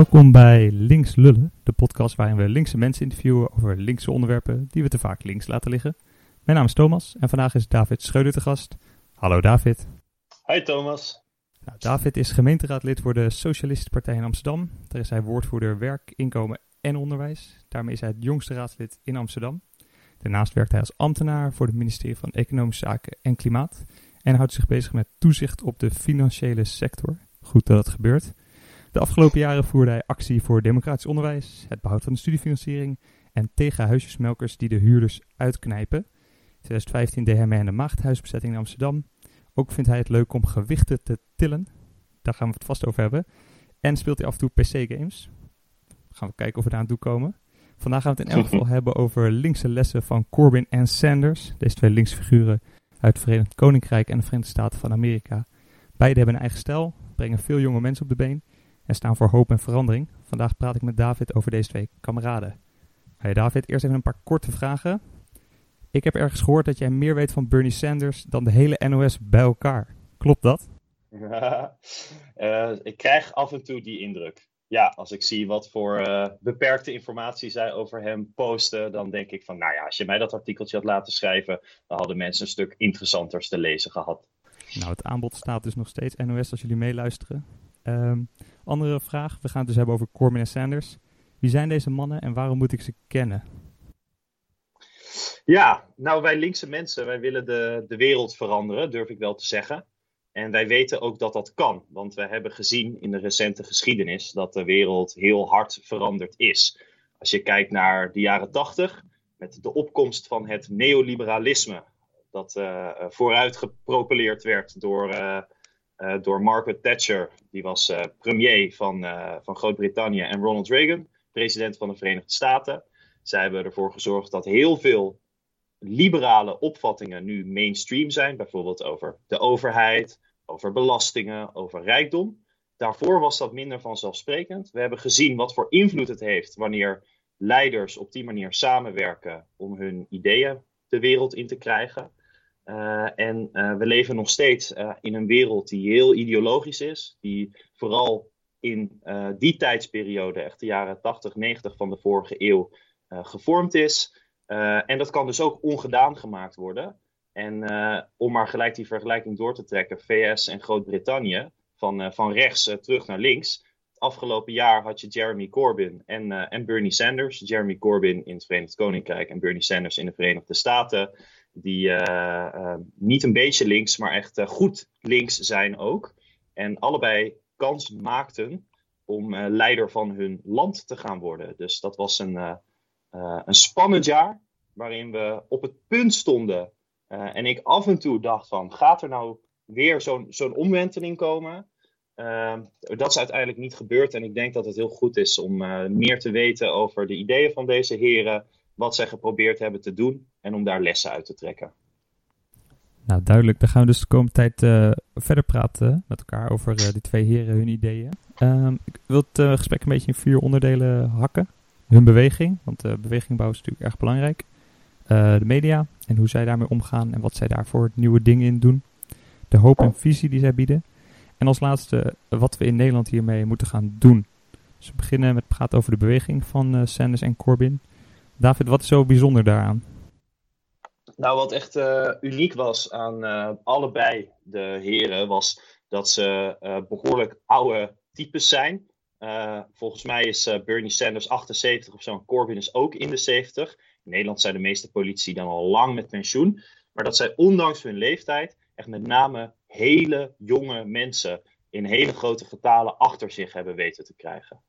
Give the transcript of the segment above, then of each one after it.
Welkom bij Links Lullen, de podcast waarin we linkse mensen interviewen over linkse onderwerpen die we te vaak links laten liggen. Mijn naam is Thomas en vandaag is David Schreuder te gast. Hallo David. Hi Thomas. Nou, David is gemeenteraadlid voor de Socialistische Partij in Amsterdam. Daar is hij woordvoerder werk, inkomen en onderwijs. Daarmee is hij het jongste raadslid in Amsterdam. Daarnaast werkt hij als ambtenaar voor het ministerie van Economische Zaken en Klimaat. En houdt zich bezig met toezicht op de financiële sector. Goed dat het gebeurt. De afgelopen jaren voerde hij actie voor democratisch onderwijs, het behoud van de studiefinanciering en tegen huisjesmelkers die de huurders uitknijpen. In 2015 deed hij mee aan de maagdhuisbezetting in Amsterdam. Ook vindt hij het leuk om gewichten te tillen. Daar gaan we het vast over hebben. En speelt hij af en toe PC-games. Gaan we kijken of we daar aan toe komen. Vandaag gaan we het in elk geval hebben over linkse lessen van Corbyn en Sanders. Deze twee linkse figuren uit het Verenigd Koninkrijk en de Verenigde Staten van Amerika. Beiden hebben een eigen stijl, brengen veel jonge mensen op de been en staan voor hoop en verandering. Vandaag praat ik met David over deze twee kameraden. Hey David, eerst even een paar korte vragen. Ik heb ergens gehoord dat jij meer weet van Bernie Sanders dan de hele NOS bij elkaar. Klopt dat? uh, ik krijg af en toe die indruk. Ja, als ik zie wat voor uh, beperkte informatie zij over hem posten, dan denk ik van, nou ja, als je mij dat artikeltje had laten schrijven, dan hadden mensen een stuk interessanters te lezen gehad. Nou, het aanbod staat dus nog steeds NOS als jullie meeluisteren. Um, andere vraag, we gaan het dus hebben over Corbyn en Sanders. Wie zijn deze mannen en waarom moet ik ze kennen? Ja, nou wij linkse mensen, wij willen de, de wereld veranderen, durf ik wel te zeggen. En wij weten ook dat dat kan, want we hebben gezien in de recente geschiedenis dat de wereld heel hard veranderd is. Als je kijkt naar de jaren tachtig, met de opkomst van het neoliberalisme, dat uh, vooruit gepropileerd werd door, uh, door Margaret Thatcher, die was premier van, van Groot-Brittannië, en Ronald Reagan, president van de Verenigde Staten. Zij hebben ervoor gezorgd dat heel veel liberale opvattingen nu mainstream zijn, bijvoorbeeld over de overheid, over belastingen, over rijkdom. Daarvoor was dat minder vanzelfsprekend. We hebben gezien wat voor invloed het heeft wanneer leiders op die manier samenwerken om hun ideeën de wereld in te krijgen. Uh, en uh, we leven nog steeds uh, in een wereld die heel ideologisch is, die vooral in die tijdsperiode, echt de jaren 80, 90 van de vorige eeuw, gevormd is. en dat kan dus ook ongedaan gemaakt worden. En om maar gelijk die vergelijking door te trekken, VS en Groot-Brittannië, van, van rechts terug naar links. Het afgelopen jaar had je Jeremy Corbyn en, en Bernie Sanders. Jeremy Corbyn in het Verenigd Koninkrijk en Bernie Sanders in de Verenigde Staten die uh, uh, niet een beetje links, maar echt uh, goed links zijn ook. En allebei kans maakten om leider van hun land te gaan worden. Dus dat was een, een spannend jaar, waarin we op het punt stonden. en ik af en toe dacht van, gaat er nou weer zo'n omwenteling komen? dat is uiteindelijk niet gebeurd. En ik denk dat het heel goed is om meer te weten over de ideeën van deze heren wat zij geprobeerd hebben te doen en om daar lessen uit te trekken. Nou, duidelijk. Dan gaan we dus de komende tijd uh, verder praten met elkaar over uh, die twee heren, hun ideeën. Um, ik wil het uh, gesprek een beetje in vier onderdelen hakken. Hun beweging, want bewegingbouw is natuurlijk erg belangrijk. de media en hoe zij daarmee omgaan en wat zij daarvoor nieuwe dingen in doen. De hoop en visie die zij bieden. En als laatste wat we in Nederland hiermee moeten gaan doen. Dus we beginnen met praten over de beweging van Sanders en Corbyn. David, wat is zo bijzonder daaraan? Nou, wat echt uh, uniek was aan uh, allebei de heren, was dat ze uh, behoorlijk oude types zijn. volgens mij is Bernie Sanders 78 of zo, en Corbyn is ook in de 70. In Nederland zijn de meeste politici dan al lang met pensioen. Maar dat zij ondanks hun leeftijd echt met name hele jonge mensen in hele grote getalen achter zich hebben weten te krijgen.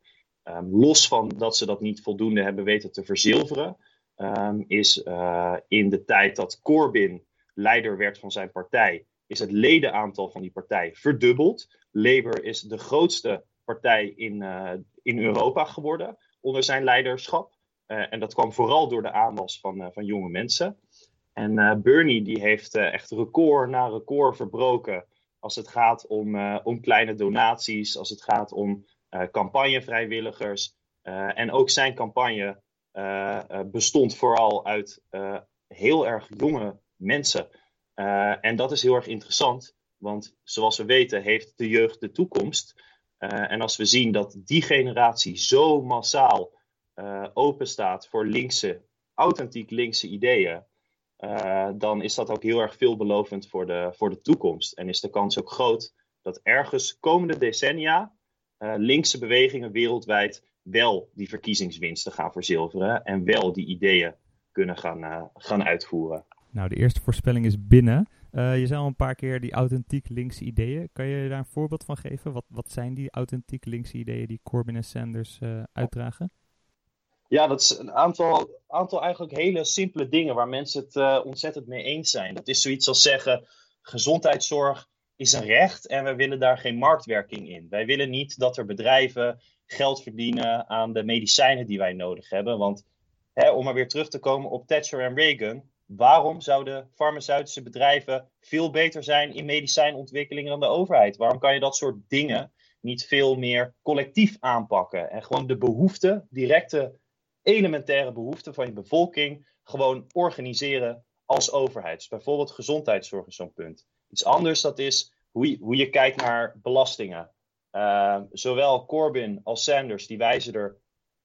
Um, los van dat ze dat niet voldoende hebben weten te verzilveren, um, is uh, in de tijd dat Corbyn leider werd van zijn partij, is het ledenaantal van die partij verdubbeld. Labour is de grootste partij in, uh, in Europa geworden onder zijn leiderschap. Uh, en dat kwam vooral door de aanwas van, van jonge mensen. En Bernie die heeft echt record na record verbroken als het gaat om, om kleine donaties, als het gaat om campagnevrijwilligers. En ook zijn campagne bestond vooral uit heel erg jonge mensen. en dat is heel erg interessant, want zoals we weten heeft de jeugd de toekomst. en als we zien dat die generatie zo massaal open staat voor linkse, authentiek linkse ideeën, dan is dat ook heel erg veelbelovend voor de, voor de toekomst. En is de kans ook groot dat ergens komende decennia linkse bewegingen wereldwijd wel die verkiezingswinsten gaan verzilveren en wel die ideeën kunnen gaan, gaan uitvoeren. Nou, de eerste voorspelling is binnen. Uh, je zei al een paar keer die authentiek linkse ideeën. Kan je daar een voorbeeld van geven? Wat, wat zijn die authentiek linkse ideeën die Corbyn en Sanders uh, uitdragen? Ja, dat is een aantal, aantal eigenlijk hele simpele dingen waar mensen het ontzettend mee eens zijn. Dat is zoiets als zeggen: gezondheidszorg is een recht en we willen daar geen marktwerking in. Wij willen niet dat er bedrijven geld verdienen aan de medicijnen die wij nodig hebben. Want hè, om maar weer terug te komen op Thatcher en Reagan waarom zouden farmaceutische bedrijven veel beter zijn in medicijnontwikkeling dan de overheid? Waarom kan je dat soort dingen niet veel meer collectief aanpakken en gewoon de behoeften, directe, elementaire behoeften van je bevolking, gewoon organiseren als overheid? Dus bijvoorbeeld gezondheidszorg is zo'n punt. Iets anders dat is hoe hoe je kijkt naar belastingen. Uh, zowel Corbyn als Sanders die wijzen er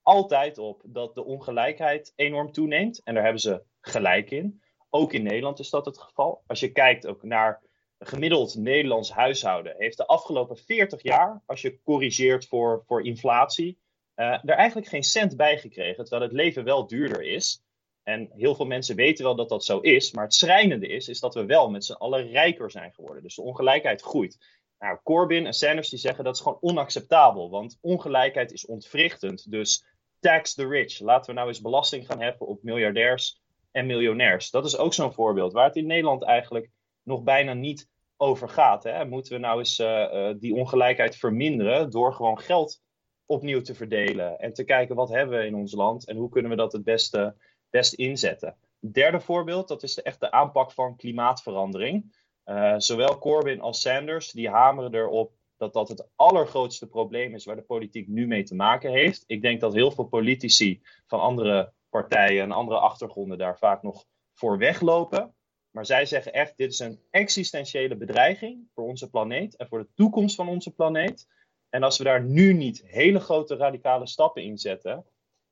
altijd op dat de ongelijkheid enorm toeneemt. En daar hebben ze gelijk in. Ook in Nederland is dat het geval. Als je kijkt ook naar gemiddeld Nederlands huishouden, heeft de afgelopen 40 jaar, als je corrigeert voor, voor inflatie, uh, er eigenlijk geen cent bij gekregen. Terwijl het leven wel duurder is. En heel veel mensen weten wel dat dat zo is. Maar het schrijnende is, is dat we wel met z'n allen rijker zijn geworden. Dus de ongelijkheid groeit. Nou, Corbyn en Sanders die zeggen dat is gewoon onacceptabel. Want ongelijkheid is ontwrichtend. Dus tax the rich. Laten we nou eens belasting gaan heffen op miljardairs en miljonairs. Dat is ook zo'n voorbeeld waar het in Nederland eigenlijk nog bijna niet over gaat. Hè? Moeten we nou eens uh, die ongelijkheid verminderen door gewoon geld opnieuw te verdelen en te kijken wat hebben we in ons land en hoe kunnen we dat het beste best inzetten. Derde voorbeeld, dat is de echte aanpak van klimaatverandering. Uh, zowel Corbyn als Sanders die hameren erop dat dat het allergrootste probleem is waar de politiek nu mee te maken heeft. Ik denk dat heel veel politici van andere partijen en andere achtergronden daar vaak nog voor weglopen. Maar zij zeggen echt, dit is een existentiële bedreiging voor onze planeet en voor de toekomst van onze planeet. En als we daar nu niet hele grote radicale stappen in zetten,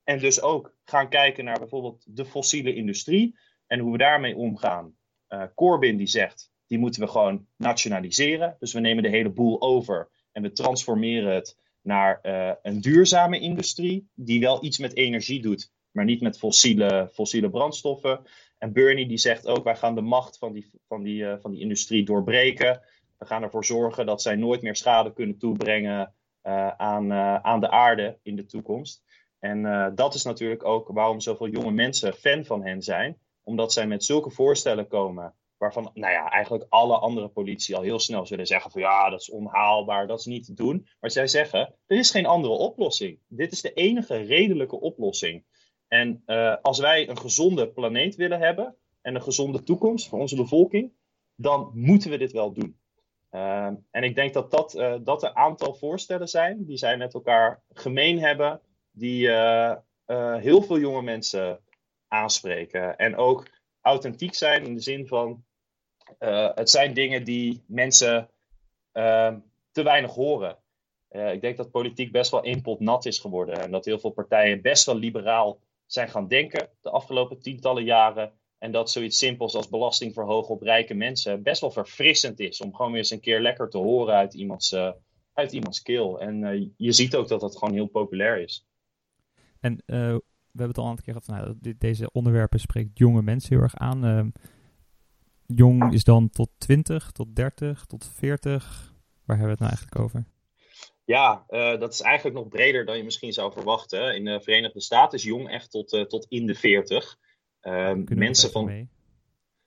en dus ook gaan kijken naar bijvoorbeeld de fossiele industrie en hoe we daarmee omgaan. Uh, Corbyn die zegt, die moeten we gewoon nationaliseren. Dus we nemen de hele boel over en we transformeren het naar uh, een duurzame industrie die wel iets met energie doet, maar niet met fossiele, fossiele brandstoffen. En Bernie die zegt ook, wij gaan de macht van die, van, die, uh, van die industrie doorbreken. We gaan ervoor zorgen dat zij nooit meer schade kunnen toebrengen uh, aan, aan de aarde in de toekomst. En dat is natuurlijk ook waarom zoveel jonge mensen fan van hen zijn. Omdat zij met zulke voorstellen komen waarvan nou ja, eigenlijk alle andere politici al heel snel zullen zeggen van ja, dat is onhaalbaar, dat is niet te doen. Maar zij zeggen, er is geen andere oplossing. Dit is de enige redelijke oplossing. En uh, als wij een gezonde planeet willen hebben en een gezonde toekomst voor onze bevolking, dan moeten we dit wel doen. Uh, en ik denk dat dat, uh, dat een aantal voorstellen zijn die zij met elkaar gemeen hebben, die heel veel jonge mensen aanspreken. En ook authentiek zijn in de zin van het zijn dingen die mensen te weinig horen. ik denk dat politiek best wel één pot nat is geworden en dat heel veel partijen best wel liberaal zijn gaan denken de afgelopen tientallen jaren. En dat zoiets simpels als belasting verhogen op rijke mensen best wel verfrissend is. Om gewoon weer eens een keer lekker te horen uit iemands, uit iemands keel. En je ziet ook dat dat gewoon heel populair is. En we hebben het al een aantal keer gehad. Nou, dit, deze onderwerpen spreekt jonge mensen heel erg aan. Jong is dan tot 20, tot 30, tot 40. Waar hebben we het nou eigenlijk over? Ja, uh, dat is eigenlijk nog breder dan je misschien zou verwachten. In de Verenigde Staten is jong echt tot, uh, tot in de 40. Uh, mensen van. Mee?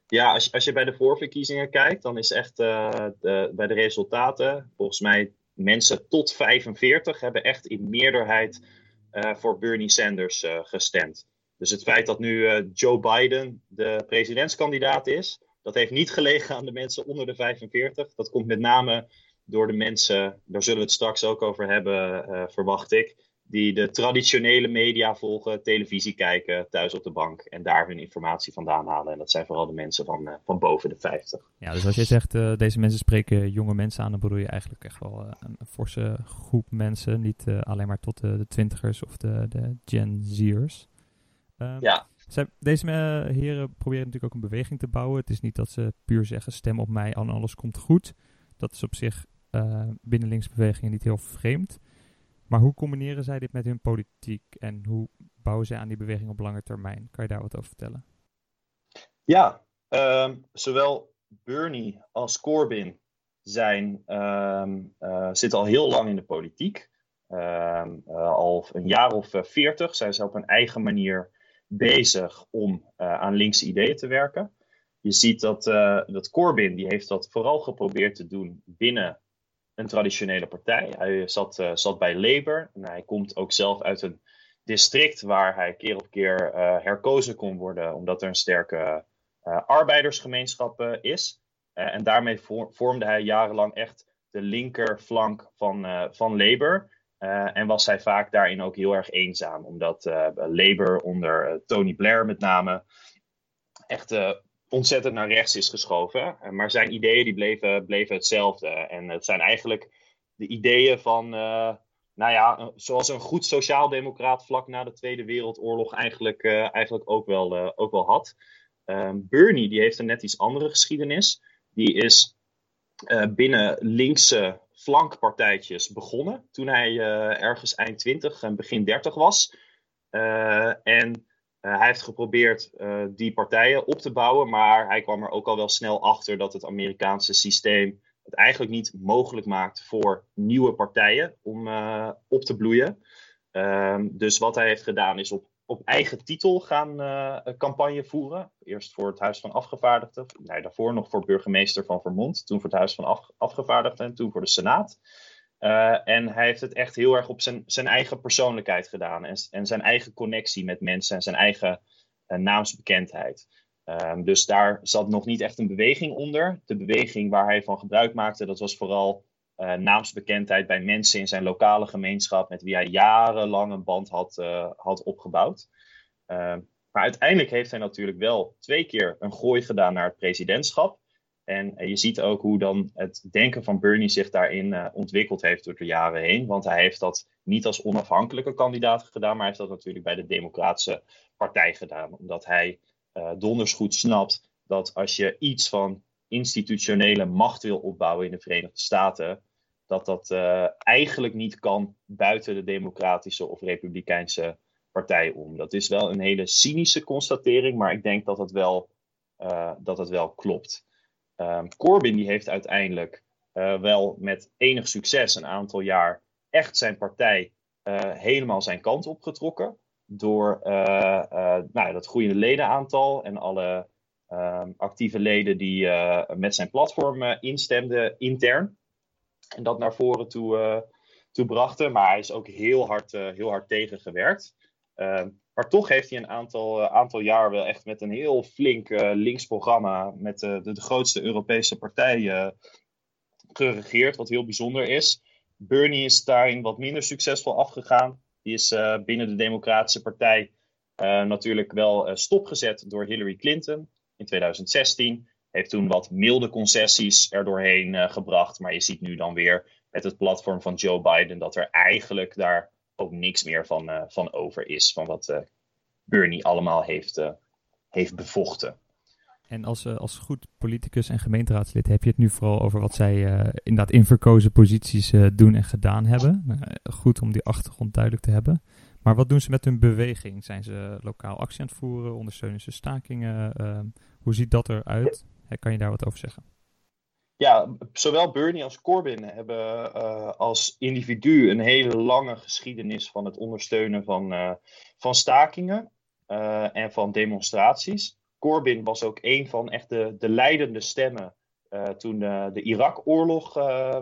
Ja, als je, als je bij de voorverkiezingen kijkt, dan is echt de, bij de resultaten, volgens mij, mensen tot 45 hebben echt in meerderheid voor Bernie Sanders gestemd. Dus het feit dat nu Joe Biden de presidentskandidaat is, dat heeft niet gelegen aan de mensen onder de 45. Dat komt met name door de mensen, daar zullen we het straks ook over hebben, uh, verwacht ik, die de traditionele media volgen, televisie kijken, thuis op de bank en daar hun informatie vandaan halen. En dat zijn vooral de mensen van, uh, van boven de 50. Ja, dus als je zegt uh, deze mensen spreken jonge mensen aan, dan bedoel je eigenlijk echt wel een forse groep mensen. Niet alleen maar tot de, de twintigers of de, de Gen Z'ers. Um, ja. Deze heren proberen natuurlijk ook een beweging te bouwen. Het is niet dat ze puur zeggen stem op mij en alles komt goed. Dat is op zich binnen linksbewegingen niet heel vreemd. Maar hoe combineren zij dit met hun politiek en hoe bouwen zij aan die beweging op lange termijn? Kan je daar wat over vertellen? Ja, um, zowel Bernie als Corbyn zijn, um, uh, zitten al heel lang in de politiek. Uh, al een jaar of eh, veertig zijn ze op een eigen manier bezig om uh, aan linkse ideeën te werken. Je ziet dat, dat Corbyn, die heeft dat vooral geprobeerd te doen binnen een traditionele partij. Hij zat, uh, zat bij Labour en hij komt ook zelf uit een district waar hij keer op keer herkozen kon worden, omdat er een sterke arbeidersgemeenschap is. en daarmee vormde hij jarenlang echt de linkerflank van, van Labour. En was hij vaak daarin ook heel erg eenzaam, omdat Labour onder Tony Blair met name echt ontzettend naar rechts is geschoven. Eh, maar zijn ideeën die bleven, bleven hetzelfde. En het zijn eigenlijk de ideeën van, nou ja, zoals een goed sociaaldemocraat vlak na de Tweede Wereldoorlog eigenlijk, eigenlijk ook, wel, ook wel had. Ehm, Bernie die heeft een net iets andere geschiedenis. Die is binnen linkse flankpartijtjes begonnen toen hij ergens eind 20 en begin 30 was. en uh, hij heeft geprobeerd die partijen op te bouwen, maar hij kwam er ook al wel snel achter dat het Amerikaanse systeem het eigenlijk niet mogelijk maakt voor nieuwe partijen om op te bloeien. Ehm, dus wat hij heeft gedaan is op, op eigen titel gaan campagne voeren. Eerst voor het Huis van Afgevaardigden, daarvoor nog voor burgemeester van Vermont, toen voor het Huis van Af Afgevaardigden en toen voor de Senaat. Uh, en hij heeft het echt heel erg op zijn, zijn eigen persoonlijkheid gedaan. En, zijn eigen connectie met mensen en zijn eigen uh, naamsbekendheid. Um, dus daar zat nog niet echt een beweging onder. De beweging waar hij van gebruik maakte, dat was vooral uh, naamsbekendheid bij mensen in zijn lokale gemeenschap. met wie hij jarenlang een band had, had opgebouwd. Ehm, maar uiteindelijk heeft hij natuurlijk wel twee keer een gooi gedaan naar het presidentschap. En eh, je ziet ook hoe dan het denken van Bernie zich daarin ontwikkeld heeft door de jaren heen. Want hij heeft dat niet als onafhankelijke kandidaat gedaan, maar hij heeft dat natuurlijk bij de Democratische Partij gedaan. Omdat hij donders goed snapt dat als je iets van institutionele macht wil opbouwen in de Verenigde Staten, dat dat uh, eigenlijk niet kan buiten de Democratische of Republikeinse partij om. Dat is wel een hele cynische constatering, maar ik denk dat het wel, dat het wel klopt. Um, Corbyn die heeft uiteindelijk uh, wel met enig succes een aantal jaar echt zijn partij helemaal zijn kant opgetrokken. Door nou, dat groeiende ledenaantal en alle um, actieve leden die met zijn platform instemden intern. En dat naar voren toe, toe brachten. Maar hij is ook heel hard, heel hard tegengewerkt. Ehm, maar toch heeft hij een aantal, aantal jaar wel echt met een heel flink links programma met de, de, grootste Europese partij geregeerd, wat heel bijzonder is. Bernie is daarin wat minder succesvol afgegaan. Die is binnen de Democratische Partij natuurlijk wel stopgezet door Hillary Clinton in 2016. Heeft toen wat milde concessies erdoorheen gebracht. Maar je ziet nu dan weer met het platform van Joe Biden dat er eigenlijk daar ook niks meer van, uh, van over is. Van wat uh, Bernie allemaal heeft, uh, heeft bevochten. En als, als goed politicus en gemeenteraadslid heb je het nu vooral over wat zij inderdaad in verkozen posities doen en gedaan hebben. Nou, goed om die achtergrond duidelijk te hebben. Maar wat doen ze met hun beweging? Zijn ze lokaal actie aan het voeren? Ondersteunen ze stakingen? hoe ziet dat eruit? Kan je daar wat over zeggen? ja, zowel Bernie als Corbyn hebben uh, als individu een hele lange geschiedenis van het ondersteunen van, uh, van stakingen en van demonstraties. Corbyn was ook een van echt de, de leidende stemmen toen de Irak-oorlog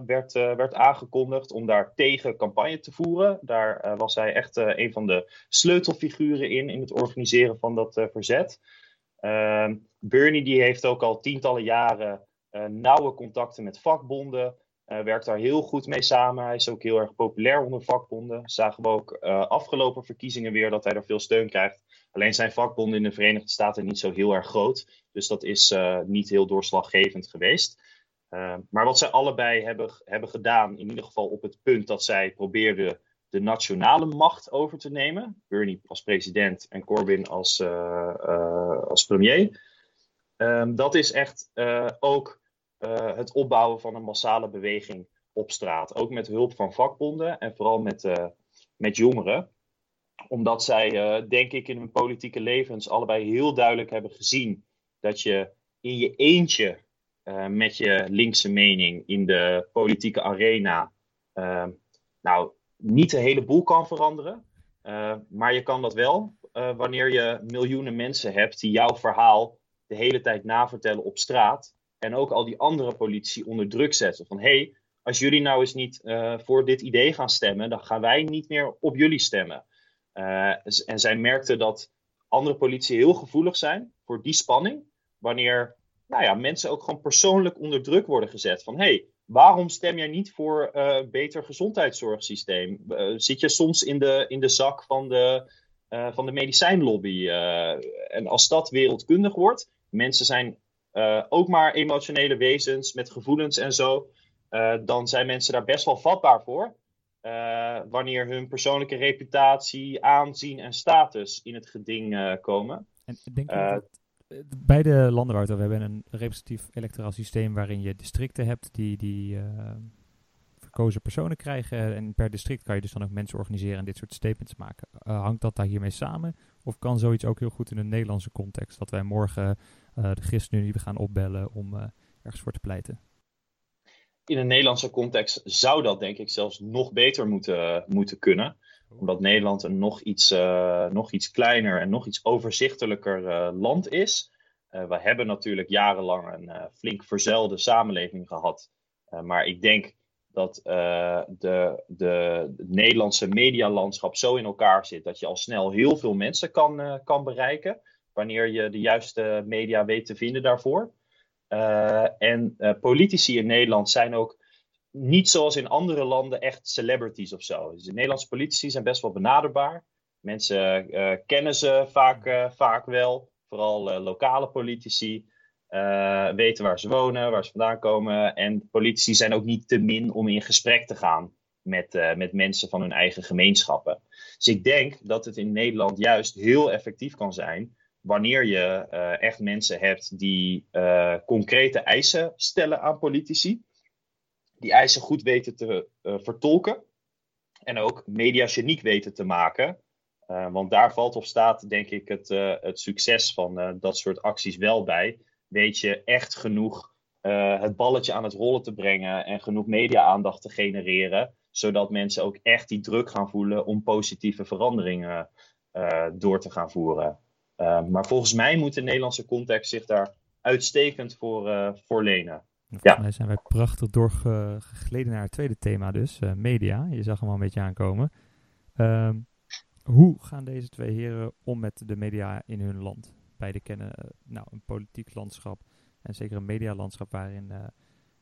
werd, werd aangekondigd om daar tegen campagne te voeren. Daar was hij echt een van de sleutelfiguren in, in het organiseren van dat verzet. Bernie die heeft ook al tientallen jaren uh, nauwe contacten met vakbonden. werkt daar heel goed mee samen. Hij is ook heel erg populair onder vakbonden. Zagen we ook afgelopen verkiezingen weer dat hij er veel steun krijgt. Alleen zijn vakbonden in de Verenigde Staten niet zo heel erg groot. Dus dat is niet heel doorslaggevend geweest. maar wat zij allebei hebben, hebben gedaan, in ieder geval op het punt dat zij probeerden de nationale macht over te nemen. Bernie als president en Corbyn als, als premier. Um, dat is echt uh, ook het opbouwen van een massale beweging op straat. Ook met hulp van vakbonden en vooral met, met jongeren. Omdat zij, denk ik, in hun politieke levens allebei heel duidelijk hebben gezien dat je in je eentje met je linkse mening in de politieke arena ehm, nou, niet de hele boel kan veranderen. maar je kan dat wel wanneer je miljoenen mensen hebt die jouw verhaal de hele tijd navertellen op straat. En ook al die andere politici onder druk zetten. Van hé, hey, als jullie nou eens niet uh, voor dit idee gaan stemmen, dan gaan wij niet meer op jullie stemmen. En zij merkte dat andere politici heel gevoelig zijn voor die spanning. Wanneer nou ja, mensen ook gewoon persoonlijk onder druk worden gezet. Van hé, hey, waarom stem jij niet voor uh, beter gezondheidszorgsysteem? zit je soms in de, in de zak van de, van de medicijnlobby? en als dat wereldkundig wordt, mensen zijn ook maar emotionele wezens met gevoelens en zo. Dan zijn mensen daar best wel vatbaar voor. Wanneer hun persoonlijke reputatie, aanzien en status in het geding komen. En ik denk dat beide landen waar we hebben een representatief electoraal systeem waarin je districten hebt die, die verkozen personen krijgen. En per district kan je dus dan ook mensen organiseren en dit soort statements maken. hangt dat daar hiermee samen? Of kan zoiets ook heel goed in een Nederlandse context? Dat wij morgen uh, de ChristenUnie gaan opbellen om ergens voor te pleiten? In een Nederlandse context zou dat denk ik zelfs nog beter moeten, moeten kunnen. Omdat Nederland een nog iets, uh, nog iets kleiner en nog iets overzichtelijker land is. we hebben natuurlijk jarenlang een flink verzuilde samenleving gehad. maar ik denk dat de, de, het Nederlandse medialandschap zo in elkaar zit dat je al snel heel veel mensen kan, kan bereiken. Wanneer je de juiste media weet te vinden daarvoor. En politici in Nederland zijn ook niet zoals in andere landen echt celebrities of zo. Dus de Nederlandse politici zijn best wel benaderbaar. Mensen kennen ze vaak, vaak wel, vooral lokale politici. Weten waar ze wonen, waar ze vandaan komen. En politici zijn ook niet te min om in gesprek te gaan met, met mensen van hun eigen gemeenschappen. Dus ik denk dat het in Nederland juist heel effectief kan zijn wanneer je echt mensen hebt die concrete eisen stellen aan politici. Die eisen goed weten te vertolken. En ook mediageniek weten te maken. want daar valt of staat, denk ik, het, het succes van dat soort acties wel bij weet je echt genoeg het balletje aan het rollen te brengen en genoeg media-aandacht te genereren, zodat mensen ook echt die druk gaan voelen om positieve veranderingen door te gaan voeren. Maar volgens mij moet de Nederlandse context zich daar uitstekend voor, voor lenen. Volgens ja. mij zijn wij prachtig doorgegleden naar het tweede thema dus, media. Je zag hem al een beetje aankomen. Ehm, hoe gaan deze twee heren om met de media in hun land? beide kennen eh, nou, een politiek landschap en zeker een medialandschap waarin uh,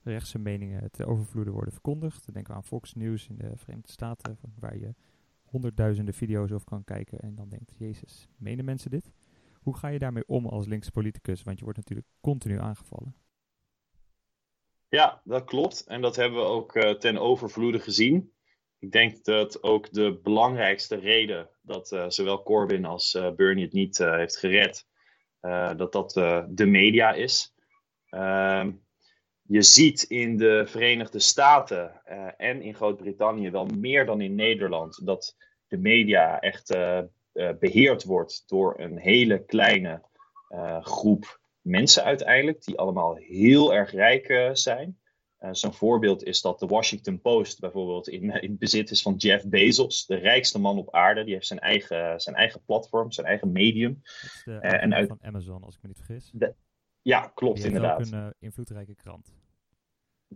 rechtse meningen te overvloeden worden verkondigd. Denk aan Fox News in de Verenigde Staten, waar je honderdduizenden video's over kan kijken en dan denkt, jezus, menen mensen dit? Hoe ga je daarmee om als linkse politicus? Want je wordt natuurlijk continu aangevallen. Ja, dat klopt. En dat hebben we ook uh, ten overvloede gezien. Ik denk dat ook de belangrijkste reden dat uh, zowel Corbyn als uh, Bernie het niet heeft gered, dat dat de media is. Uh, je ziet in de Verenigde Staten en in Groot-Brittannië wel meer dan in Nederland dat de media echt beheerd wordt door een hele kleine groep mensen uiteindelijk, die allemaal heel erg rijk zijn. Zo'n voorbeeld is dat de Washington Post bijvoorbeeld in, in bezit is van Jeff Bezos, de rijkste man op aarde. Die heeft zijn eigen, zijn eigen platform, zijn eigen medium. De uh, en uit, van Amazon, als ik me niet vergis. De, ja, klopt die inderdaad. Ook een invloedrijke krant.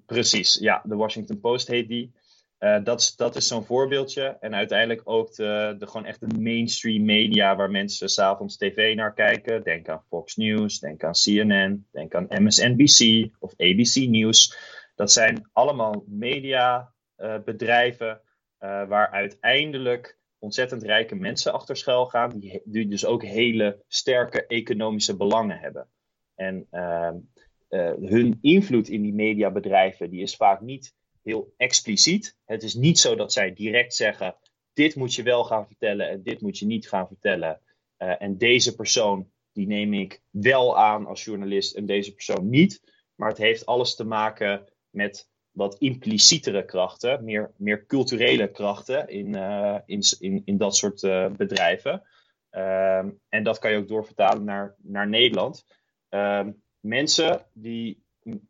Precies, ja. De Washington Post heet die. Uh, dat, dat is zo'n voorbeeldje. En uiteindelijk ook de, de, gewoon echt de mainstream media waar mensen s'avonds tv naar kijken. Denk aan Fox News, denk aan CNN, denk aan MSNBC of ABC News. Dat zijn allemaal mediabedrijven uh, waar uiteindelijk ontzettend rijke mensen achter schuil gaan, die, dus ook hele sterke economische belangen hebben. En uh, hun invloed in die mediabedrijven die is vaak niet heel expliciet. Het is niet zo dat zij direct zeggen: dit moet je wel gaan vertellen en dit moet je niet gaan vertellen. Uh, en deze persoon die neem ik wel aan als journalist en deze persoon niet. Maar het heeft alles te maken met wat implicietere krachten, meer, meer culturele krachten in, uh, in, in, in dat soort uh, bedrijven. Uh, en dat kan je ook doorvertalen naar, naar Nederland. Ehm, mensen die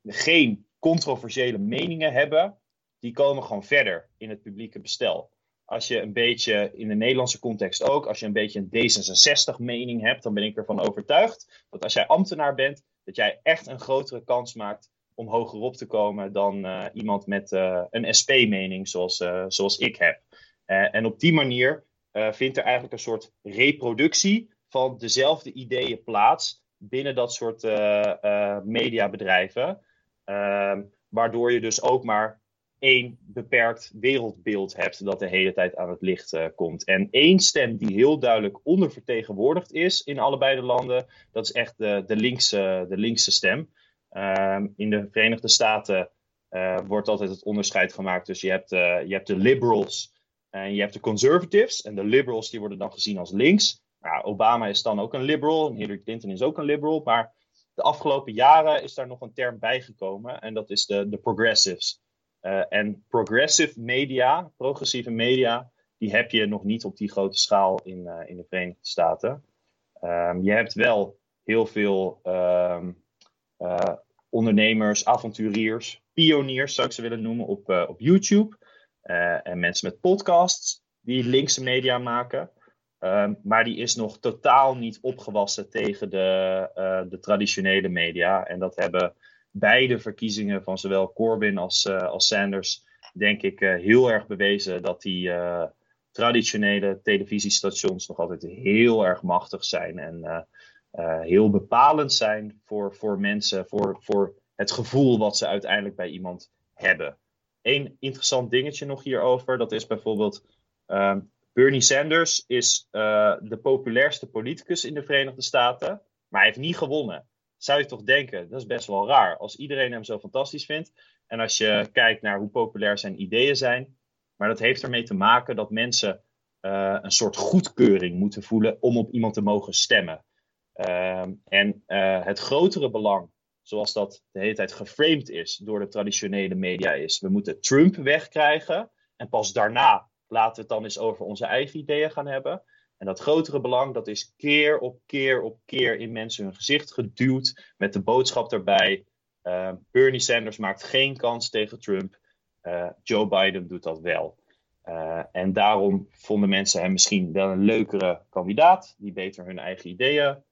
geen controversiële meningen hebben, die komen gewoon verder in het publieke bestel. Als je een beetje in de Nederlandse context ook, als je een beetje een D66-mening hebt, dan ben ik ervan overtuigd dat als jij ambtenaar bent, dat jij echt een grotere kans maakt om hogerop te komen dan uh, iemand met uh, een SP-mening zoals, uh, zoals ik heb. en op die manier vindt er eigenlijk een soort reproductie van dezelfde ideeën plaats binnen dat soort mediabedrijven. Ehm, waardoor je dus ook maar één beperkt wereldbeeld hebt dat de hele tijd aan het licht komt. En één stem die heel duidelijk ondervertegenwoordigd is in allebei de landen, dat is echt de, de, linkse, de linkse stem. Um, in de Verenigde Staten uh, wordt altijd het onderscheid gemaakt tussen je hebt, uh, je hebt de liberals en je hebt de conservatives. En de liberals die worden dan gezien als links. Nou, Obama is dan ook een liberal Hillary Clinton is ook een liberal. Maar de afgelopen jaren is daar nog een term bijgekomen en dat is de, de progressives. Uh, en progressive media, progressieve media, die heb je nog niet op die grote schaal in, in de Verenigde Staten. Um, je hebt wel heel veel um, uh, ondernemers, avonturiers, pioniers zou ik ze willen noemen op, op YouTube. En mensen met podcasts die linkse media maken. Um, maar die is nog totaal niet opgewassen tegen de, de traditionele media. En dat hebben beide verkiezingen van zowel Corbyn als, als Sanders, denk ik, heel erg bewezen dat die traditionele televisiestations nog altijd heel erg machtig zijn. En heel bepalend zijn voor, voor mensen, voor, voor het gevoel wat ze uiteindelijk bij iemand hebben. Eén interessant dingetje nog hierover, dat is bijvoorbeeld uh, Bernie Sanders is de populairste politicus in de Verenigde Staten, maar hij heeft niet gewonnen. Zou je toch denken, dat is best wel raar, als iedereen hem zo fantastisch vindt. En als je kijkt naar hoe populair zijn ideeën zijn, maar dat heeft ermee te maken dat mensen uh, een soort goedkeuring moeten voelen om op iemand te mogen stemmen. Ehm, en uh, het grotere belang, zoals dat de hele tijd geframed is door de traditionele media, is: we moeten Trump wegkrijgen. En pas daarna laten we het dan eens over onze eigen ideeën gaan hebben. En dat grotere belang, dat is keer op keer op keer in mensen hun gezicht geduwd. Met de boodschap daarbij: uh, Bernie Sanders maakt geen kans tegen Trump. Uh, Joe Biden doet dat wel. Uh, en daarom vonden mensen hem misschien wel een leukere kandidaat, die beter hun eigen ideeën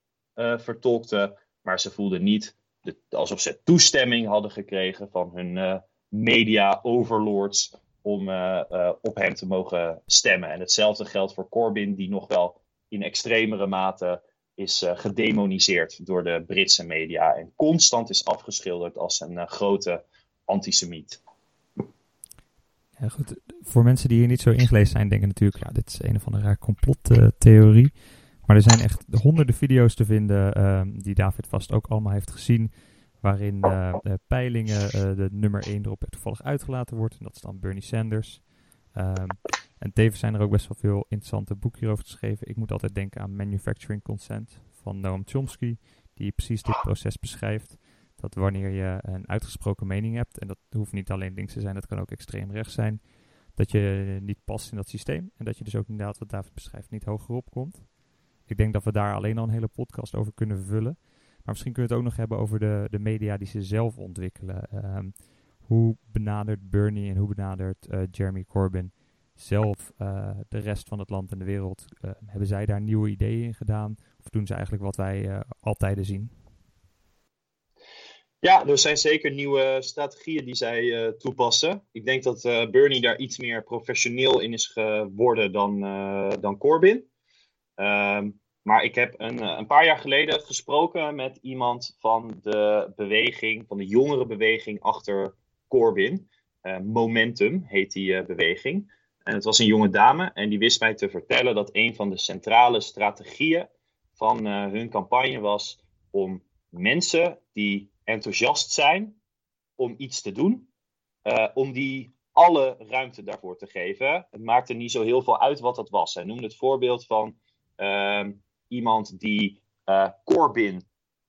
vertolkte. Maar ze voelden niet de, alsof ze toestemming hadden gekregen van hun media overlords om uh, op hem te mogen stemmen. En hetzelfde geldt voor Corbyn, die nog wel in extremere mate is gedemoniseerd door de Britse media en constant is afgeschilderd als een grote antisemiet. Ja, goed. Voor mensen die hier niet zo ingelezen zijn, denken natuurlijk, ja, dit is een of andere complottheorie. Maar er zijn echt honderden video's te vinden um, die David vast ook allemaal heeft gezien. Waarin uh, peilingen uh, de nummer 1 erop toevallig uitgelaten wordt. En dat is dan Bernie Sanders. Um, en tevens zijn er ook best wel veel interessante boeken hierover geschreven. Ik moet altijd denken aan Manufacturing Consent van Noam Chomsky. Die precies dit proces beschrijft. Dat wanneer je een uitgesproken mening hebt. En dat hoeft niet alleen links te zijn, dat kan ook extreem rechts zijn. Dat je niet past in dat systeem. En dat je dus ook inderdaad, wat David beschrijft, niet hogerop komt. Ik denk dat we daar alleen al een hele podcast over kunnen vullen. Maar misschien kunnen we het ook nog hebben over de, de media die ze zelf ontwikkelen. Um, hoe benadert Bernie en hoe benadert uh, Jeremy Corbyn zelf uh, de rest van het land en de wereld? Uh, hebben zij daar nieuwe ideeën in gedaan? Of doen ze eigenlijk wat wij altijd zien? Ja, er zijn zeker nieuwe strategieën die zij toepassen. Ik denk dat Bernie daar iets meer professioneel in is geworden dan, dan Corbyn. Um, maar ik heb een, eh, een, paar jaar geleden gesproken met iemand van de beweging, van de jongere beweging achter Corbyn. Momentum heet die beweging. En het was een jonge dame en die wist mij te vertellen dat een van de centrale strategieën van hun campagne was om mensen die enthousiast zijn om iets te doen, om die alle ruimte daarvoor te geven. Het maakte niet zo heel veel uit wat dat was. Hij noemde het voorbeeld van ehm, iemand die uh, Corbin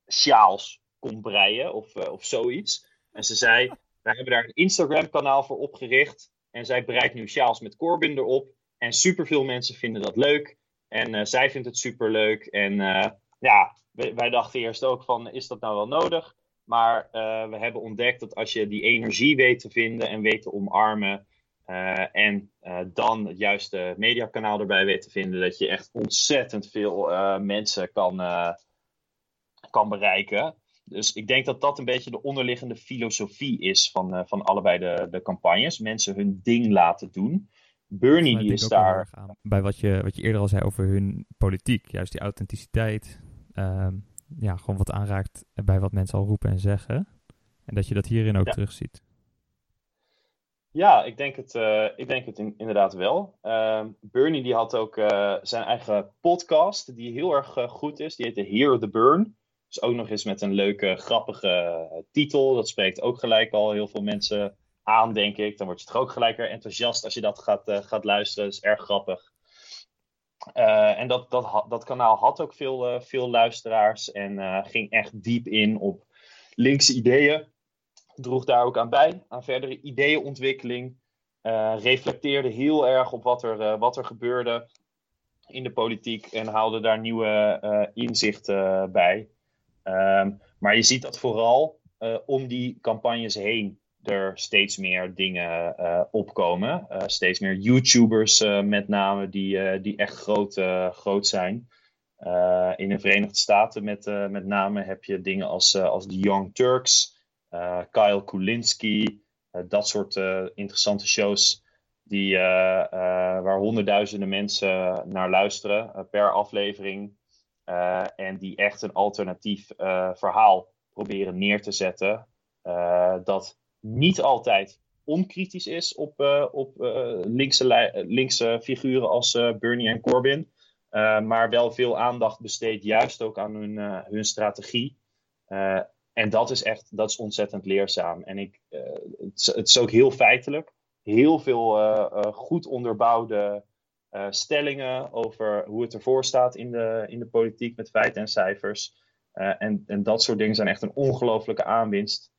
sjaals kon breien of, uh, of zoiets. En ze zei, wij hebben daar een Instagram kanaal voor opgericht. En zij breidt nu sjaals met Corbin erop. En superveel mensen vinden dat leuk. En uh, zij vindt het superleuk. En ja, wij, dachten eerst ook van, is dat nou wel nodig? Maar we hebben ontdekt dat als je die energie weet te vinden en weet te omarmen. Uh, en uh, dan het juiste mediakanaal erbij weet te vinden, dat je echt ontzettend veel mensen kan, kan bereiken. Dus ik denk dat dat een beetje de onderliggende filosofie is van, van allebei de, de campagnes. Mensen hun ding laten doen. Bernie die is daar. Bij wat je, wat je eerder al zei over hun politiek, juist die authenticiteit. Ehm, ja, gewoon wat aanraakt bij wat mensen al roepen en zeggen. En dat je dat hierin ook ja. terugziet. Ja, ik denk het, uh, ik denk het in, inderdaad wel. Uh, Bernie die had ook uh, zijn eigen podcast, die heel erg uh, goed is. Die heet The Hear the Burn. Dus ook nog eens met een leuke, grappige titel. Dat spreekt ook gelijk al heel veel mensen aan, denk ik. Dan word je toch ook gelijk weer enthousiast als je dat gaat, gaat luisteren. Dat is erg grappig. En dat, dat, dat kanaal had ook veel, veel luisteraars en ging echt diep in op linkse ideeën. Droeg daar ook aan bij, aan verdere ideeënontwikkeling. reflecteerde heel erg op wat er, wat er gebeurde in de politiek en haalde daar nieuwe inzichten bij. Ehm, maar je ziet dat vooral om die campagnes heen er steeds meer dingen uh, opkomen. Uh, steeds meer YouTubers uh, met name die, die echt groot, groot zijn. in de Verenigde Staten met, met name heb je dingen als, als The Young Turks, Kyle Kulinski, dat soort interessante shows die, waar honderdduizenden mensen naar luisteren per aflevering. en die echt een alternatief verhaal proberen neer te zetten. dat niet altijd onkritisch is op, uh, op linkse, linkse figuren als Bernie en Corbyn. maar wel veel aandacht besteedt juist ook aan hun, hun strategie. En dat is echt dat is ontzettend leerzaam. En ik, het, het, is ook heel feitelijk. Heel veel goed onderbouwde stellingen over hoe het ervoor staat in de, in de politiek met feiten en cijfers. en, en dat soort dingen zijn echt een ongelofelijke aanwinst.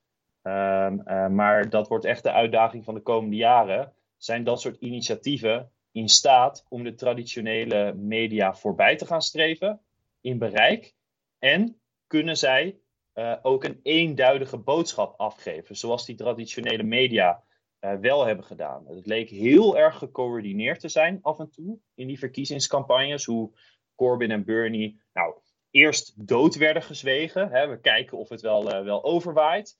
Uh, maar dat wordt echt de uitdaging van de komende jaren. Zijn dat soort initiatieven in staat om de traditionele media voorbij te gaan streven in bereik? En kunnen zij uh, ook een eenduidige boodschap afgeven, zoals die traditionele media uh, wel hebben gedaan? Het leek heel erg gecoördineerd te zijn af en toe in die verkiezingscampagnes, hoe Corbyn en Bernie nou, eerst dood werden gezwegen. Hè, we kijken of het wel, wel overwaait.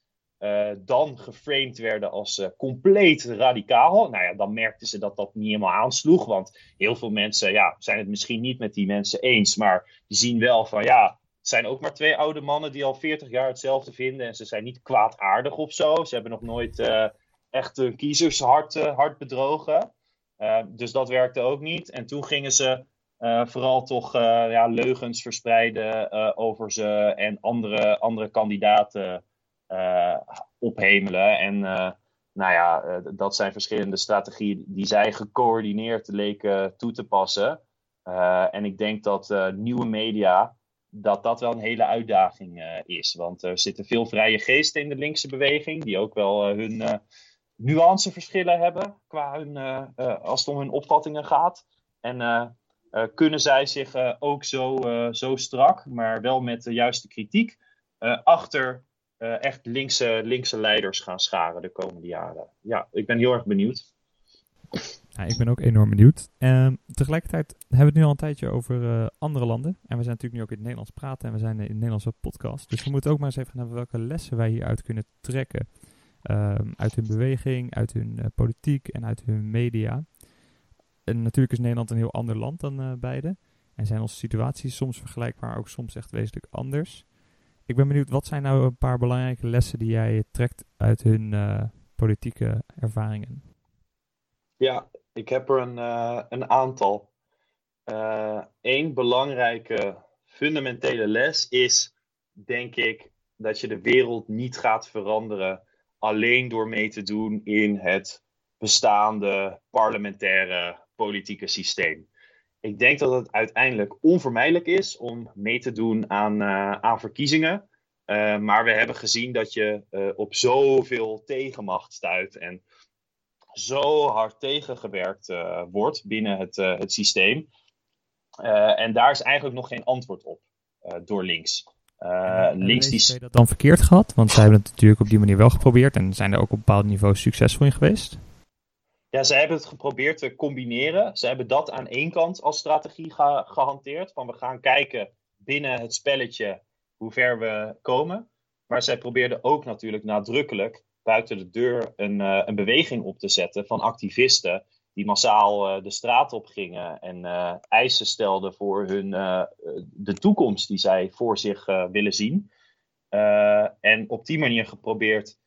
Dan geframed werden als compleet radicaal. Nou ja, dan merkten ze dat dat niet helemaal aansloeg. Want heel veel mensen ja, zijn het misschien niet met die mensen eens. Maar die zien wel van ja, zijn ook maar twee oude mannen die al 40 jaar hetzelfde vinden. En ze zijn niet kwaadaardig of zo. Ze hebben nog nooit uh, echt hun kiezers hard, hard bedrogen. dus dat werkte ook niet. En toen gingen ze vooral toch ja, leugens verspreiden over ze en andere, andere kandidaten ophemelen. En nou ja, dat zijn verschillende strategieën die zij gecoördineerd leken toe te passen. en ik denk dat nieuwe media, dat dat wel een hele uitdaging is. Want er zitten veel vrije geesten in de linkse beweging, die ook wel hun nuanceverschillen hebben qua hun, als het om hun opvattingen gaat. En kunnen zij zich ook zo, zo strak, maar wel met de juiste kritiek, achter uh, echt linkse, linkse leiders gaan scharen de komende jaren. Ja, ik ben heel erg benieuwd. Ja, ik ben ook enorm benieuwd. Um, tegelijkertijd hebben we het nu al een tijdje over uh, andere landen. En we zijn natuurlijk nu ook in het Nederlands praten en we zijn in een Nederlandse podcast. Dus we moeten ook maar eens even gaan welke lessen wij hieruit kunnen trekken. Um, uit hun beweging, uit hun uh, politiek en uit hun media. En natuurlijk is Nederland een heel ander land dan uh, beide. En zijn onze situaties soms vergelijkbaar, ook soms echt wezenlijk anders. Ik ben benieuwd, wat zijn nou een paar belangrijke lessen die jij trekt uit hun, politieke ervaringen? Ja, ik heb er een, een aantal. Eén belangrijke fundamentele les is, denk ik, dat je de wereld niet gaat veranderen alleen door mee te doen in het bestaande parlementaire politieke systeem. Ik denk dat het uiteindelijk onvermijdelijk is om mee te doen aan, uh, aan verkiezingen. Maar we hebben gezien dat je op zoveel tegenmacht stuit en zo hard tegengewerkt wordt binnen het, het systeem. en daar is eigenlijk nog geen antwoord op door links. Links die... dat dan verkeerd gehad? Want zij hebben het natuurlijk op die manier wel geprobeerd en zijn er ook op bepaald niveau succesvol in geweest. Ja, zij hebben het geprobeerd te combineren. Ze hebben dat aan één kant als strategie gehanteerd. Van we gaan kijken binnen het spelletje hoe ver we komen. Maar zij probeerden ook natuurlijk nadrukkelijk buiten de deur een, uh, een beweging op te zetten van activisten die massaal uh, de straat op gingen en uh, eisen stelden voor hun, de toekomst die zij voor zich willen zien. en op die manier geprobeerd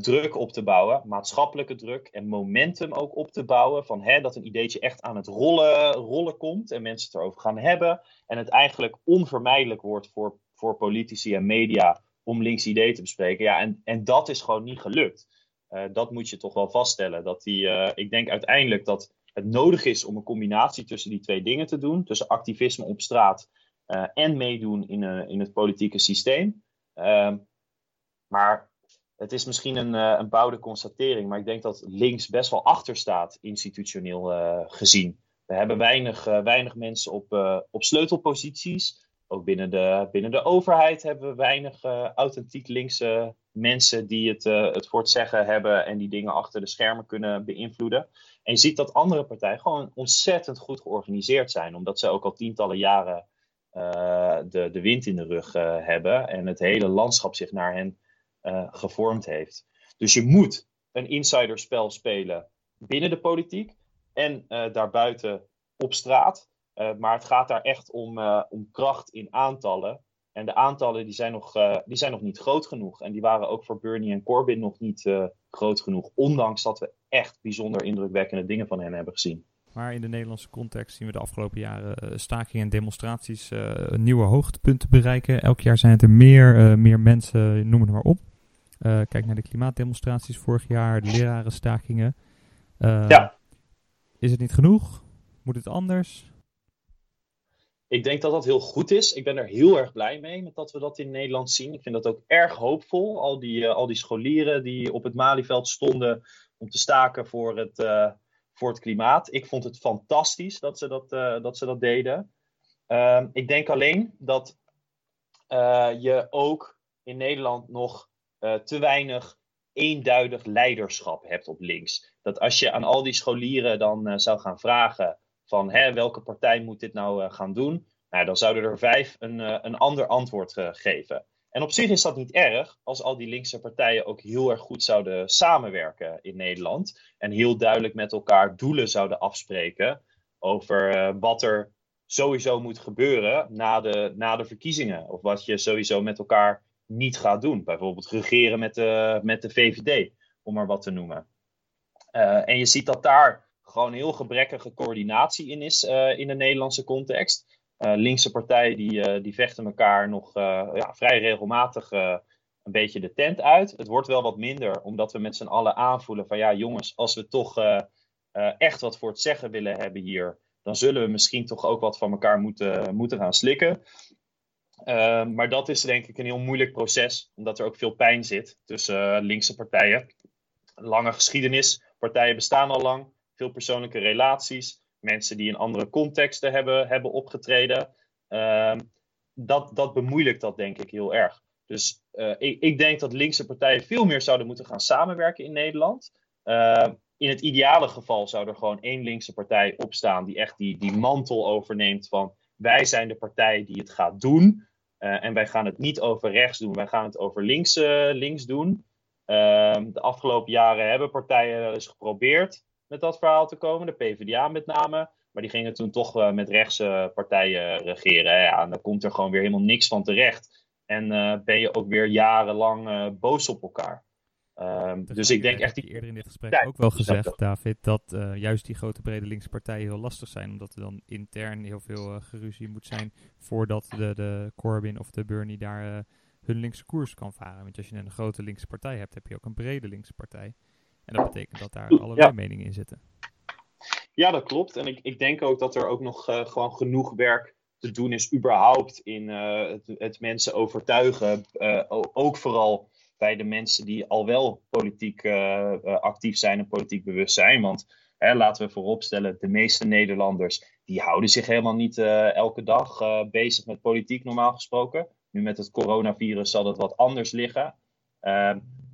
druk op te bouwen, maatschappelijke druk en momentum ook op te bouwen. Van hè, dat een ideetje echt aan het rollen, rollen komt en mensen het erover gaan hebben. En het eigenlijk onvermijdelijk wordt voor, voor politici en media om links ideeën te bespreken. Ja, en, en dat is gewoon niet gelukt. Uh, dat moet je toch wel vaststellen. Dat die, uh, ik denk uiteindelijk dat het nodig is om een combinatie tussen die twee dingen te doen. Tussen activisme op straat en meedoen in, in het politieke systeem. Ehm, maar het is misschien een, een bouwde constatering, maar ik denk dat links best wel achter staat, institutioneel gezien. We hebben weinig, weinig mensen op, op sleutelposities. Ook binnen de, binnen de overheid hebben we weinig authentiek linkse mensen die het, het voor het zeggen hebben en die dingen achter de schermen kunnen beïnvloeden. En je ziet dat andere partijen gewoon ontzettend goed georganiseerd zijn, omdat ze ook al tientallen jaren de, de wind in de rug hebben en het hele landschap zich naar hen gevormd heeft. Dus je moet een insiderspel spelen binnen de politiek en daarbuiten op straat. Uh, maar het gaat daar echt om, om kracht in aantallen. En de aantallen die zijn, nog, die zijn nog niet groot genoeg. En die waren ook voor Bernie en Corbyn nog niet groot genoeg. Ondanks dat we echt bijzonder indrukwekkende dingen van hen hebben gezien. Maar in de Nederlandse context zien we de afgelopen jaren stakingen en demonstraties nieuwe hoogtepunten bereiken. Elk jaar zijn het er meer, meer mensen, noem het maar op. Kijk naar de klimaatdemonstraties vorig jaar, de lerarenstakingen. Ja. Is het niet genoeg? Moet het anders? Ik denk dat dat heel goed is. Ik ben er heel erg blij mee met dat we dat in Nederland zien. Ik vind dat ook erg hoopvol. Al die, uh, al die scholieren die op het Malieveld stonden om te staken voor het, voor het klimaat. Ik vond het fantastisch dat ze dat, dat, ze dat deden. Ehm, ik denk alleen dat je ook in Nederland nog te weinig eenduidig leiderschap hebt op links. Dat als je aan al die scholieren dan zou gaan vragen van hè, welke partij moet dit nou uh, gaan doen, nou, dan zouden er vijf een, een ander antwoord geven. En op zich is dat niet erg als al die linkse partijen ook heel erg goed zouden samenwerken in Nederland en heel duidelijk met elkaar doelen zouden afspreken over wat er sowieso moet gebeuren na de, na de verkiezingen. Of wat je sowieso met elkaar niet gaat doen. Bijvoorbeeld regeren met de, met de VVD, om maar wat te noemen. En je ziet dat daar gewoon heel gebrekkige coördinatie in is uh, in de Nederlandse context. Uh, linkse partijen die, die vechten elkaar nog ja, vrij regelmatig een beetje de tent uit. Het wordt wel wat minder, omdat we met z'n allen aanvoelen van ja jongens, als we toch echt wat voor het zeggen willen hebben hier, dan zullen we misschien toch ook wat van elkaar moeten, moeten gaan slikken. Uh, maar dat is denk ik een heel moeilijk proces, omdat er ook veel pijn zit tussen linkse partijen. Lange geschiedenis, partijen bestaan al lang, veel persoonlijke relaties, mensen die in andere contexten hebben, hebben opgetreden. Uh, dat, dat bemoeilijkt dat denk ik heel erg. Dus uh, ik, ik, denk dat linkse partijen veel meer zouden moeten gaan samenwerken in Nederland. Ehm, in het ideale geval zou er gewoon één linkse partij opstaan die echt die, die mantel overneemt van wij zijn de partij die het gaat doen. Uh, en wij gaan het niet over rechts doen, wij gaan het over links, links doen. Uh, de afgelopen jaren hebben partijen eens geprobeerd met dat verhaal te komen, de PvdA met name. Maar die gingen toen toch uh, met rechtse partijen regeren. Ja, en dan komt er gewoon weer helemaal niks van terecht. En ben je ook weer jarenlang boos op elkaar. Um, dus ik denk echt... Ik eerder in dit gesprek ook wel gezegd, David, dat juist die grote brede linkse partijen heel lastig zijn. Omdat er dan intern heel veel geruzie moet zijn voordat de, de Corbyn of de Bernie daar hun linkse koers kan varen. Want als je een grote linkse partij hebt, heb je ook een brede linkse partij. En dat betekent dat daar allerlei meningen in zitten. Ja, dat klopt. En ik, ik denk ook dat er ook nog gewoon genoeg werk te doen is überhaupt in het, het, mensen overtuigen. ook vooral bij de mensen die al wel politiek actief zijn en politiek bewust zijn. Want hè, laten we vooropstellen, de meeste Nederlanders die houden zich helemaal niet elke dag bezig met politiek, normaal gesproken. Nu met het coronavirus zal dat wat anders liggen.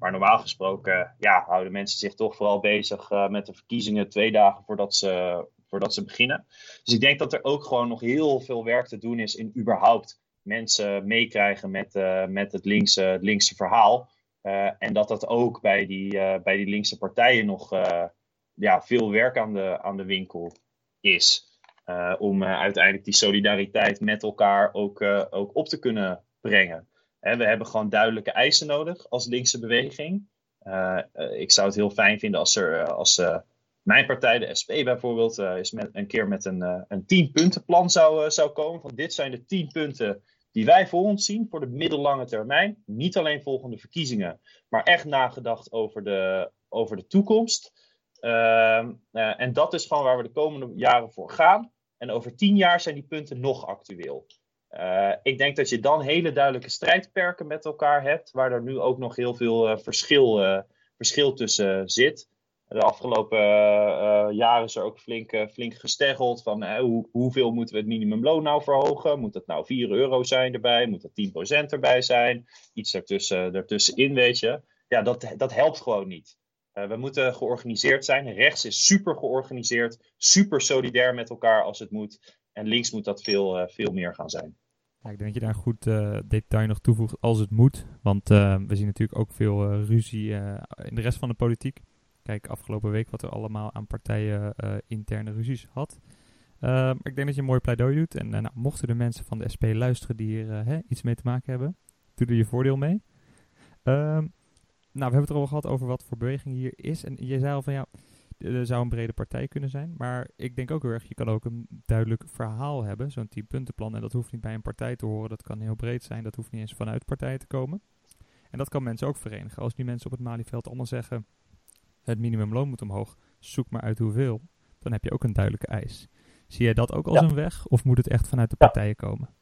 Maar normaal gesproken ja, houden mensen zich toch vooral bezig met de verkiezingen twee dagen voordat ze, voordat ze beginnen. Dus ik denk dat er ook gewoon nog heel veel werk te doen is in überhaupt mensen meekrijgen met, uh, met het, linkse, het linkse verhaal. Uh, en dat dat ook bij die, bij die linkse partijen nog ja, veel werk aan de, aan de winkel is. om uiteindelijk die solidariteit met elkaar ook, ook op te kunnen brengen. We hebben gewoon duidelijke eisen nodig als linkse beweging. ik zou het heel fijn vinden als er als mijn partij, de SP bijvoorbeeld, is met, een keer met een, een tien puntenplan zou, zou komen. Van dit zijn de tien punten die wij voor ons zien voor de middellange termijn. Niet alleen volgende verkiezingen, maar echt nagedacht over de, over de toekomst. Uh, en dat is gewoon waar we de komende jaren voor gaan. En over tien jaar zijn die punten nog actueel. Uh, ik denk dat je dan hele duidelijke strijdperken met elkaar hebt, waar er nu ook nog heel veel eh, verschil, verschil tussen zit. De afgelopen jaren is er ook flink, flink gesteggeld van hoe, hoeveel moeten we het minimumloon nou verhogen? Moet het nou 4 euro zijn erbij? Moet het 10% erbij zijn? Iets ertussen, ertussenin, weet je. Ja, dat, dat helpt gewoon niet. we moeten georganiseerd zijn. Rechts is super georganiseerd, super solidair met elkaar als het moet. En links moet dat veel, veel meer gaan zijn. Ja, ik denk dat je daar een goed detail nog toevoegt als het moet. Want we zien natuurlijk ook veel ruzie in de rest van de politiek. Kijk, afgelopen week wat er allemaal aan partijen interne ruzies had. Uh, ik denk dat je een mooi pleidooi doet. En nou, mochten de mensen van de SP luisteren die hier hè, iets mee te maken hebben, doe er je voordeel mee. Ehm, nou, we hebben het er al gehad over wat voor beweging hier is. En je zei al van ja, er zou een brede partij kunnen zijn. Maar ik denk ook heel erg, je kan ook een duidelijk verhaal hebben. Zo'n 10 puntenplan. En dat hoeft niet bij een partij te horen. Dat kan heel breed zijn. Dat hoeft niet eens vanuit partijen te komen. En dat kan mensen ook verenigen. Als die mensen op het Malieveld allemaal zeggen het minimumloon moet omhoog, zoek maar uit hoeveel, dan heb je ook een duidelijke eis. Zie jij dat ook als een weg of moet het echt vanuit de partijen komen?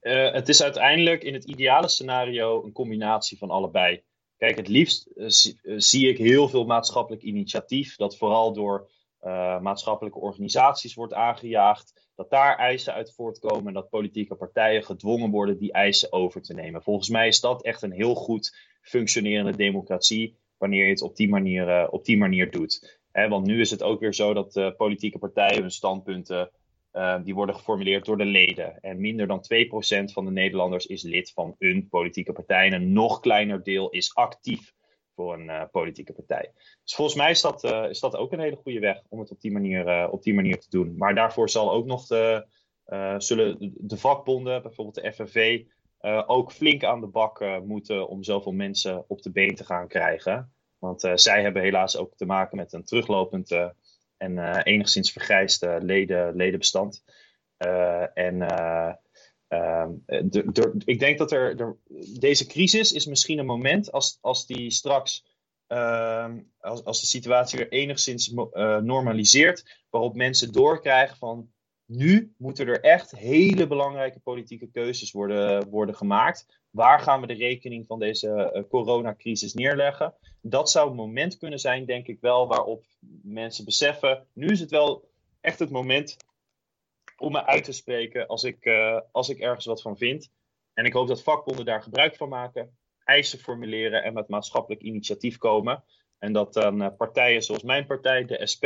Uh, het is uiteindelijk in het ideale scenario een combinatie van allebei. Kijk, het liefst zie, uh, zie, ik heel veel maatschappelijk initiatief dat vooral door maatschappelijke organisaties wordt aangejaagd. Dat daar eisen uit voortkomen en dat politieke partijen gedwongen worden die eisen over te nemen. Volgens mij is dat echt een heel goed functionerende democratie wanneer je het op die manier, op die manier doet. Want nu is het ook weer zo dat politieke partijen hun standpunten uh, die worden geformuleerd door de leden. En minder dan 2% van de Nederlanders is lid van een politieke partij. En een nog kleiner deel is actief voor een politieke partij. Dus volgens mij is dat, is dat ook een hele goede weg om het op die manier, op die manier te doen. Maar daarvoor zal ook nog de, zullen de vakbonden, bijvoorbeeld de FNV, ook flink aan de bak moeten om zoveel mensen op de been te gaan krijgen. Want zij hebben helaas ook te maken met een teruglopend en enigszins vergrijsd leden, ledenbestand. en ehm, ik denk dat er, deze crisis is misschien een moment als, als die straks ehm, als, als de situatie weer enigszins normaliseert, waarop mensen doorkrijgen van nu moeten er echt hele belangrijke politieke keuzes worden, worden gemaakt. Waar gaan we de rekening van deze uh, coronacrisis neerleggen? Dat zou een moment kunnen zijn, denk ik wel, waarop mensen beseffen: nu is het wel echt het moment om me uit te spreken als ik, uh, als ik ergens wat van vind. En ik hoop dat vakbonden daar gebruik van maken, eisen formuleren en met maatschappelijk initiatief komen. En dat dan uh, partijen zoals mijn partij, de SP,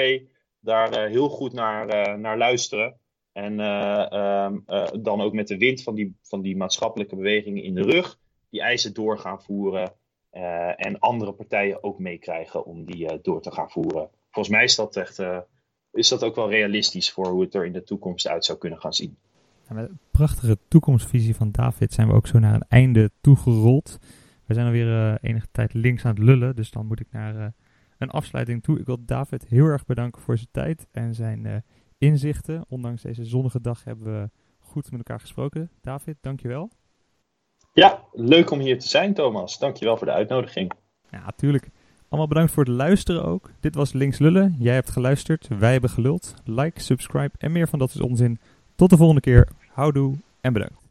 daar heel goed naar, naar luisteren. En uh, um, uh, dan ook met de wind van die, van die maatschappelijke bewegingen in de rug, die eisen door gaan voeren. Uh, en andere partijen ook meekrijgen om die door te gaan voeren. Volgens mij is dat echt is dat ook wel realistisch voor hoe het er in de toekomst uit zou kunnen gaan zien. met een prachtige toekomstvisie van David zijn we ook zo naar een einde toegerold. We zijn alweer uh, enige tijd links aan het lullen, dus dan moet ik naar een afsluiting toe. Ik wil David heel erg bedanken voor zijn tijd en zijn inzichten. Ondanks deze zonnige dag hebben we goed met elkaar gesproken. David, dankjewel. Ja, leuk om hier te zijn, Thomas. Dankjewel voor de uitnodiging. Ja, tuurlijk. Allemaal bedankt voor het luisteren ook. Dit was Links Lullen. Jij hebt geluisterd, wij hebben geluld. Like, subscribe en meer van dat is onzin. Tot de volgende keer. Houdoe en bedankt.